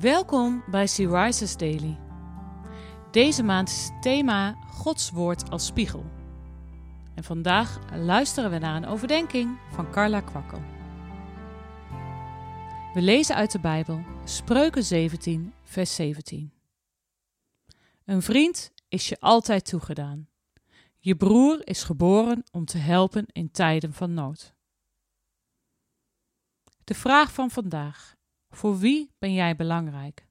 Welkom bij Sea Daily. Deze maand is het thema Gods Woord als spiegel. En vandaag luisteren we naar een overdenking van Carla Kwakkel. We lezen uit de Bijbel Spreuken 17, vers 17. Een vriend is je altijd toegedaan. Je broer is geboren om te helpen in tijden van nood. De vraag van vandaag. Voor wie ben jij belangrijk?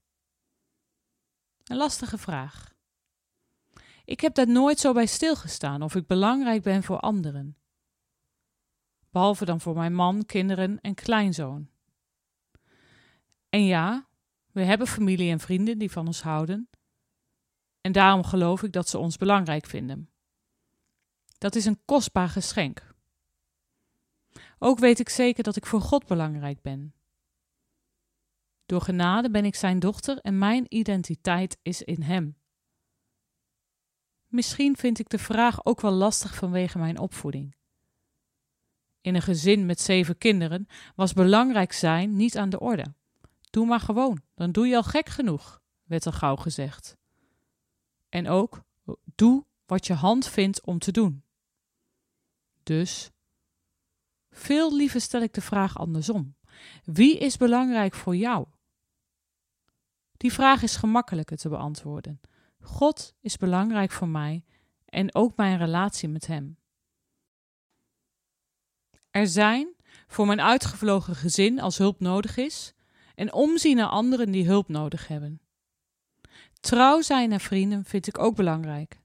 Een lastige vraag. Ik heb daar nooit zo bij stilgestaan of ik belangrijk ben voor anderen. Behalve dan voor mijn man, kinderen en kleinzoon. En ja, we hebben familie en vrienden die van ons houden. En daarom geloof ik dat ze ons belangrijk vinden. Dat is een kostbaar geschenk. Ook weet ik zeker dat ik voor God belangrijk ben. Door genade ben ik zijn dochter en mijn identiteit is in hem. Misschien vind ik de vraag ook wel lastig vanwege mijn opvoeding. In een gezin met zeven kinderen was belangrijk zijn niet aan de orde. Doe maar gewoon, dan doe je al gek genoeg, werd er gauw gezegd. En ook, doe wat je hand vindt om te doen. Dus, veel liever stel ik de vraag andersom. Wie is belangrijk voor jou? Die vraag is gemakkelijker te beantwoorden. God is belangrijk voor mij en ook mijn relatie met Hem. Er zijn, voor mijn uitgevlogen gezin als hulp nodig is, en omzien naar anderen die hulp nodig hebben. Trouw zijn naar vrienden vind ik ook belangrijk.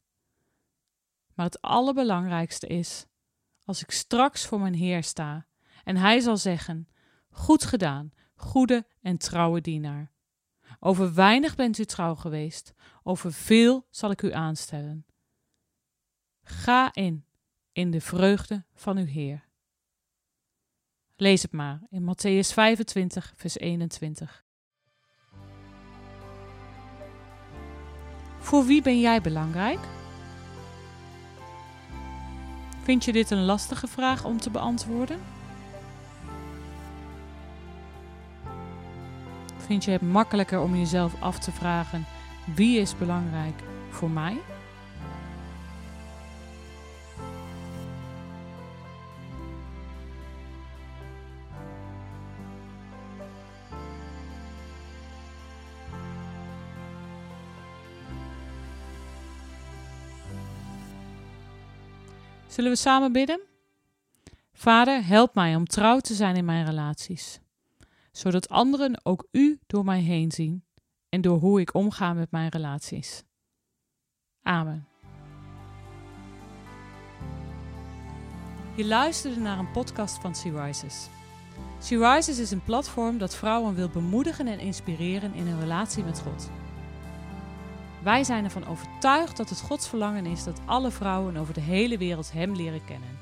Maar het allerbelangrijkste is, als ik straks voor mijn Heer sta en Hij zal zeggen: Goed gedaan, goede en trouwe dienaar. Over weinig bent u trouw geweest, over veel zal ik u aanstellen. Ga in, in de vreugde van uw Heer. Lees het maar in Matthäus 25, vers 21. Voor wie ben jij belangrijk? Vind je dit een lastige vraag om te beantwoorden? Vind je het makkelijker om jezelf af te vragen: wie is belangrijk voor mij? Zullen we samen bidden? Vader, help mij om trouw te zijn in mijn relaties zodat anderen ook U door mij heen zien en door hoe ik omga met mijn relaties. Amen. Je luisterde naar een podcast van Sea Rises. Sea Rises is een platform dat vrouwen wil bemoedigen en inspireren in hun relatie met God. Wij zijn ervan overtuigd dat het Gods verlangen is dat alle vrouwen over de hele wereld Hem leren kennen.